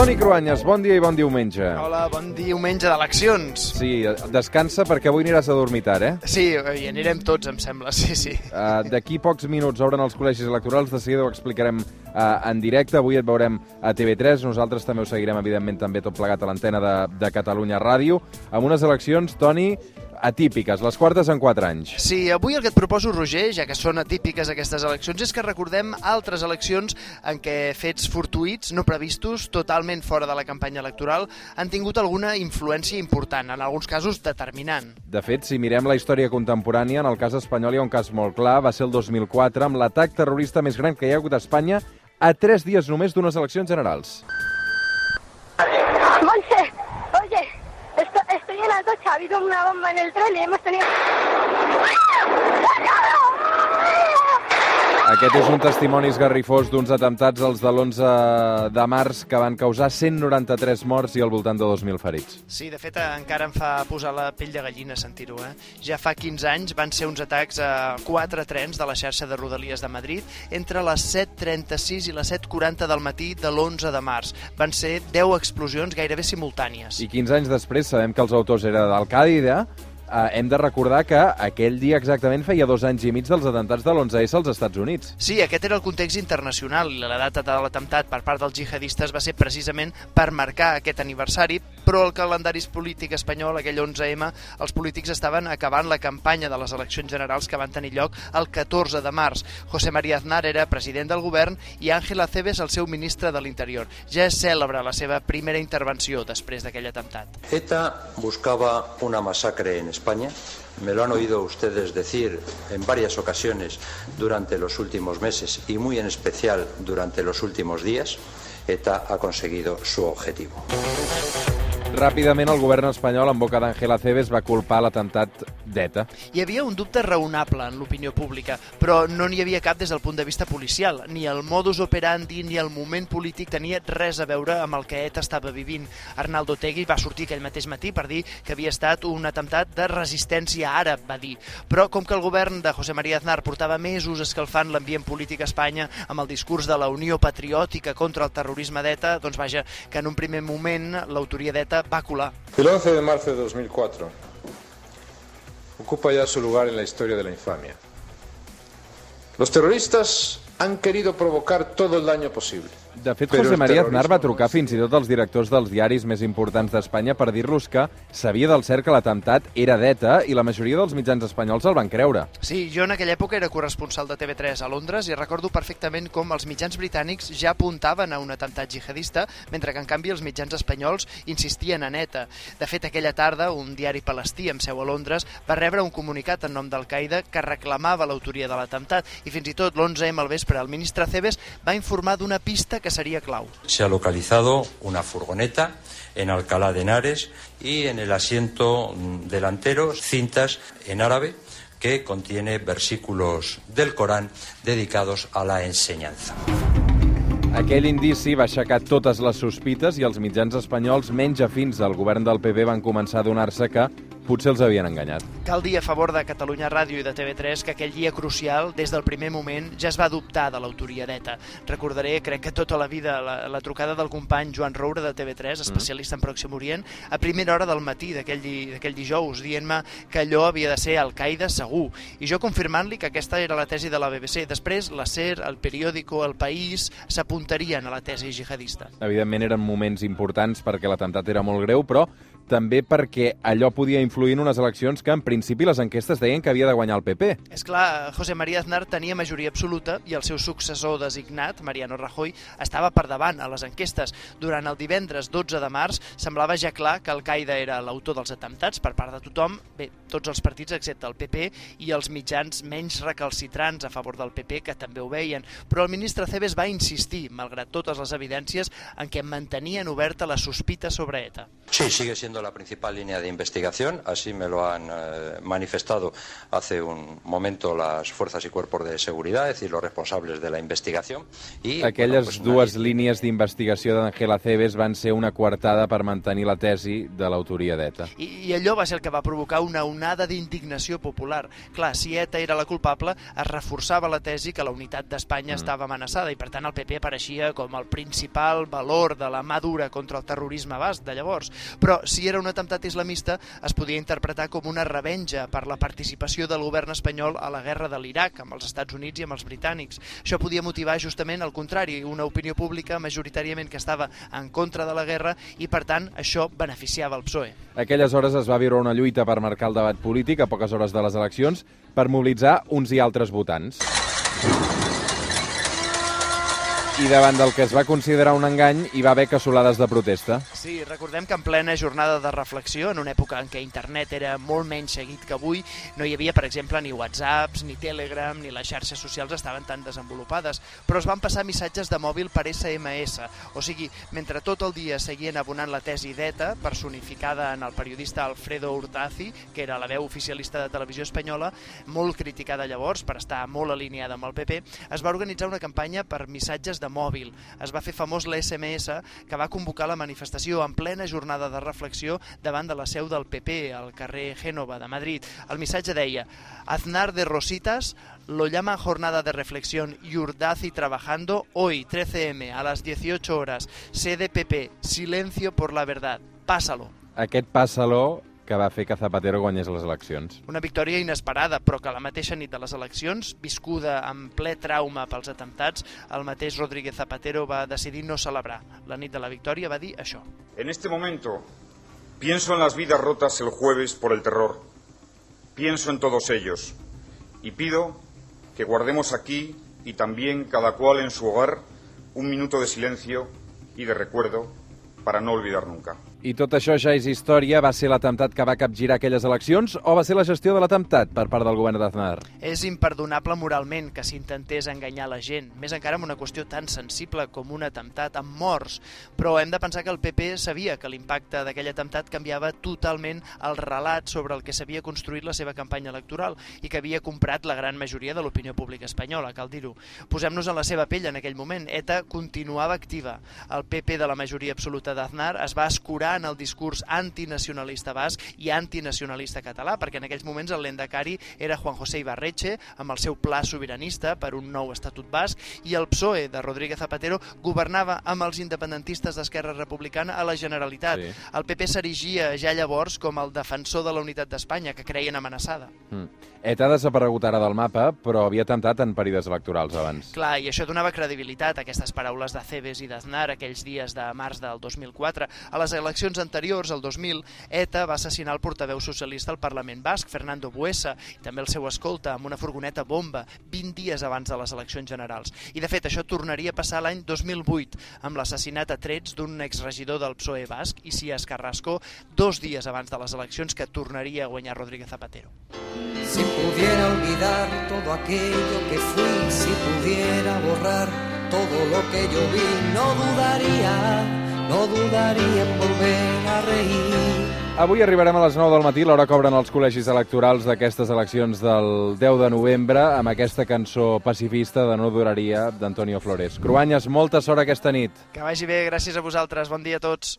Toni Cruanyes, bon dia i bon diumenge. Hola, bon diumenge d'eleccions. Sí, descansa perquè avui aniràs a dormir tard, eh? Sí, hi anirem tots, em sembla, sí, sí. Uh, D'aquí pocs minuts obren els col·legis electorals, de seguida ho explicarem uh, en directe. Avui et veurem a TV3, nosaltres també ho seguirem, evidentment, també tot plegat a l'antena de, de Catalunya Ràdio, amb unes eleccions, Toni, atípiques, les quartes en 4 anys. Sí, avui el que et proposo, Roger, ja que són atípiques aquestes eleccions, és que recordem altres eleccions en què fets fortuïts, no previstos, totalment fora de la campanya electoral, han tingut alguna influència important, en alguns casos determinant. De fet, si mirem la història contemporània, en el cas espanyol hi ha un cas molt clar, va ser el 2004, amb l'atac terrorista més gran que hi ha hagut a Espanya a tres dies només d'unes eleccions generals. November ಹೇಳ್ತಾರೆ ನೇಮಸ್ಥಾನ Aquest és un testimoni esgarrifós d'uns atemptats, els de l'11 de març, que van causar 193 morts i al voltant de 2.000 ferits. Sí, de fet, encara em fa posar la pell de gallina sentir-ho. Eh? Ja fa 15 anys van ser uns atacs a quatre trens de la xarxa de Rodalies de Madrid entre les 7.36 i les 7.40 del matí de l'11 de març. Van ser 10 explosions gairebé simultànies. I 15 anys després sabem que els autors eren d'Al-Qaeda, eh, hem de recordar que aquell dia exactament feia dos anys i mig dels atemptats de l'11S als Estats Units. Sí, aquest era el context internacional i la data de l'atemptat per part dels jihadistes va ser precisament per marcar aquest aniversari, però el calendari polític espanyol, aquell 11M, els polítics estaven acabant la campanya de les eleccions generals que van tenir lloc el 14 de març. José María Aznar era president del govern i Ángel Aceves el seu ministre de l'Interior. Ja és cèlebre la seva primera intervenció després d'aquell atemptat. ETA buscaba una masacre en España. Me lo han oído ustedes decir en varias ocasiones durante los últimos meses y muy en especial durante los últimos días. ETA ha conseguido su objetivo. Ràpidament, el govern espanyol, en boca d'Àngela Cebes, va culpar l'atemptat d'ETA. Hi havia un dubte raonable en l'opinió pública, però no n'hi havia cap des del punt de vista policial. Ni el modus operandi ni el moment polític tenia res a veure amb el que ETA estava vivint. Arnaldo Tegui va sortir aquell mateix matí per dir que havia estat un atemptat de resistència àrab, va dir. Però com que el govern de José María Aznar portava mesos escalfant l'ambient polític a Espanya amb el discurs de la Unió Patriòtica contra el terrorisme d'ETA, doncs vaja, que en un primer moment l'autoria d'ETA El 11 de marzo de 2004 ocupa ya su lugar en la historia de la infamia. Los terroristas han querido provocar todo el daño posible. De fet, Però José María Aznar va trucar fins i tot als directors dels diaris més importants d'Espanya per dir-los que sabia del cert que l'atemptat era d'ETA i la majoria dels mitjans espanyols el van creure. Sí, jo en aquella època era corresponsal de TV3 a Londres i recordo perfectament com els mitjans britànics ja apuntaven a un atemptat jihadista, mentre que en canvi els mitjans espanyols insistien en ETA. De fet, aquella tarda, un diari palestí amb seu a Londres va rebre un comunicat en nom d'Al-Qaeda que reclamava l'autoria de l'atemptat i fins i tot l'11M al vespre el ministre Cebes va informar d'una pista que seria clau. Se ha localizado una furgoneta en Alcalá de Henares y en el asiento delantero cintas en árabe que contiene versículos del Corán dedicados a la enseñanza. Aquell indici va aixecar totes les sospites i els mitjans espanyols menys afins al govern del PP van començar a donar-se que potser els havien enganyat. Cal dir a favor de Catalunya Ràdio i de TV3 que aquell dia crucial, des del primer moment, ja es va dubtar de l'autoria d'ETA. Recordaré, crec que tota la vida, la, la trucada del company Joan Roure de TV3, especialista en Pròxim Orient, a primera hora del matí d'aquell di- d'aquell dijous, dient-me que allò havia de ser Al-Qaeda segur. I jo confirmant-li que aquesta era la tesi de la BBC. Després, la SER, el periòdico, el País, s'apuntarien a la tesi jihadista. Evidentment eren moments importants perquè l'atemptat era molt greu, però també perquè allò podia influir en unes eleccions que en principi les enquestes deien que havia de guanyar el PP. És clar, José María Aznar tenia majoria absoluta i el seu successor designat, Mariano Rajoy, estava per davant a les enquestes. Durant el divendres 12 de març semblava ja clar que Al-Qaeda era l'autor dels atemptats per part de tothom, bé, tots els partits excepte el PP i els mitjans menys recalcitrants a favor del PP que també ho veien. Però el ministre Cebes va insistir, malgrat totes les evidències, en què mantenien oberta la sospita sobre ETA. Sí, sigue siendo siendo la principal línea de investigación, así me lo han eh, manifestado hace un momento las fuerzas y cuerpos de seguridad, es decir, los responsables de la investigación. Y, Aquelles bueno, pues, dues una- línies d'investigació d'Angela Cebes van ser una coartada per mantenir la tesi de l'autoria d'ETA. I, I allò va ser el que va provocar una onada d'indignació popular. Clar, si ETA era la culpable, es reforçava la tesi que la unitat d'Espanya mm. estava amenaçada i, per tant, el PP apareixia com el principal valor de la mà dura contra el terrorisme basc de llavors. Però si era un atemptat islamista, es podia interpretar com una revenja per la participació del govern espanyol a la guerra de l'Iraq amb els Estats Units i amb els britànics. Això podia motivar justament el contrari, una opinió pública majoritàriament que estava en contra de la guerra i, per tant, això beneficiava el PSOE. Aquelles hores es va viure una lluita per marcar el debat polític a poques hores de les eleccions per mobilitzar uns i altres votants. I davant del que es va considerar un engany, hi va haver cassolades de protesta. Sí, recordem que en plena jornada de reflexió, en una època en què internet era molt menys seguit que avui, no hi havia, per exemple, ni whatsapps, ni Telegram, ni les xarxes socials estaven tan desenvolupades, però es van passar missatges de mòbil per SMS, o sigui, mentre tot el dia seguien abonant la tesi d'ETA, personificada en el periodista Alfredo Urtazi, que era la veu oficialista de televisió espanyola, molt criticada llavors per estar molt alineada amb el PP, es va organitzar una campanya per missatges de mòbil. Es va fer famós l'SMS que va convocar la manifestació en plena jornada de reflexió davant de la seu del PP al carrer Génova de Madrid. El missatge deia Aznar de Rositas lo llama jornada de reflexión y Urdazi trabajando hoy 13M a las 18 horas. Sede PP, silencio por la verdad. Pásalo. Aquest passa-lo que va fer que Zapatero guanyés les eleccions. Una victòria inesperada, però que la mateixa nit de les eleccions, viscuda amb ple trauma pels atemptats, el mateix Rodríguez Zapatero va decidir no celebrar. La nit de la victòria va dir això. En este momento pienso en las vidas rotas el jueves por el terror. Pienso en todos ellos y pido que guardemos aquí y también cada cual en su hogar un minuto de silencio y de recuerdo para no olvidar nunca. I tot això ja és història. Va ser l'atemptat que va capgirar aquelles eleccions o va ser la gestió de l'atemptat per part del govern d'Aznar? És imperdonable moralment que s'intentés enganyar la gent, més encara amb una qüestió tan sensible com un atemptat amb morts. Però hem de pensar que el PP sabia que l'impacte d'aquell atemptat canviava totalment el relat sobre el que s'havia construït la seva campanya electoral i que havia comprat la gran majoria de l'opinió pública espanyola, cal dir-ho. Posem-nos en la seva pell en aquell moment. ETA continuava activa. El PP de la majoria absoluta d'Aznar es va escurar en el discurs antinacionalista basc i antinacionalista català, perquè en aquells moments el lendacari era Juan José Ibarretxe, amb el seu pla sobiranista per un nou estatut basc, i el PSOE de Rodríguez Zapatero governava amb els independentistes d'Esquerra Republicana a la Generalitat. Sí. El PP s'erigia ja llavors com el defensor de la unitat d'Espanya, que creien amenaçada. Mm. ETA ha desaparegut ara del mapa, però havia atemptat en períodes electorals abans. Clar, i això donava credibilitat a aquestes paraules de Cebes i d'Aznar aquells dies de març del 2004. A les eleccions anteriors, el 2000, ETA va assassinar el portaveu socialista al Parlament Basc, Fernando Buesa, i també el seu escolta, amb una furgoneta bomba, 20 dies abans de les eleccions generals. I, de fet, això tornaria a passar l'any 2008, amb l'assassinat a trets d'un exregidor del PSOE Basc, Isias Carrasco, dos dies abans de les eleccions que tornaria a guanyar Rodríguez Zapatero. Si pudiera olvidar todo aquello que fui, si pudiera borrar todo lo que yo vi, no dudaría, no dudaría en volver a reír. Avui arribarem a les 9 del matí, l'hora que obren els col·legis electorals d'aquestes eleccions del 10 de novembre, amb aquesta cançó pacifista de No duraria d'Antonio Flores. Cruanyes, molta sort aquesta nit. Que vagi bé, gràcies a vosaltres, bon dia a tots.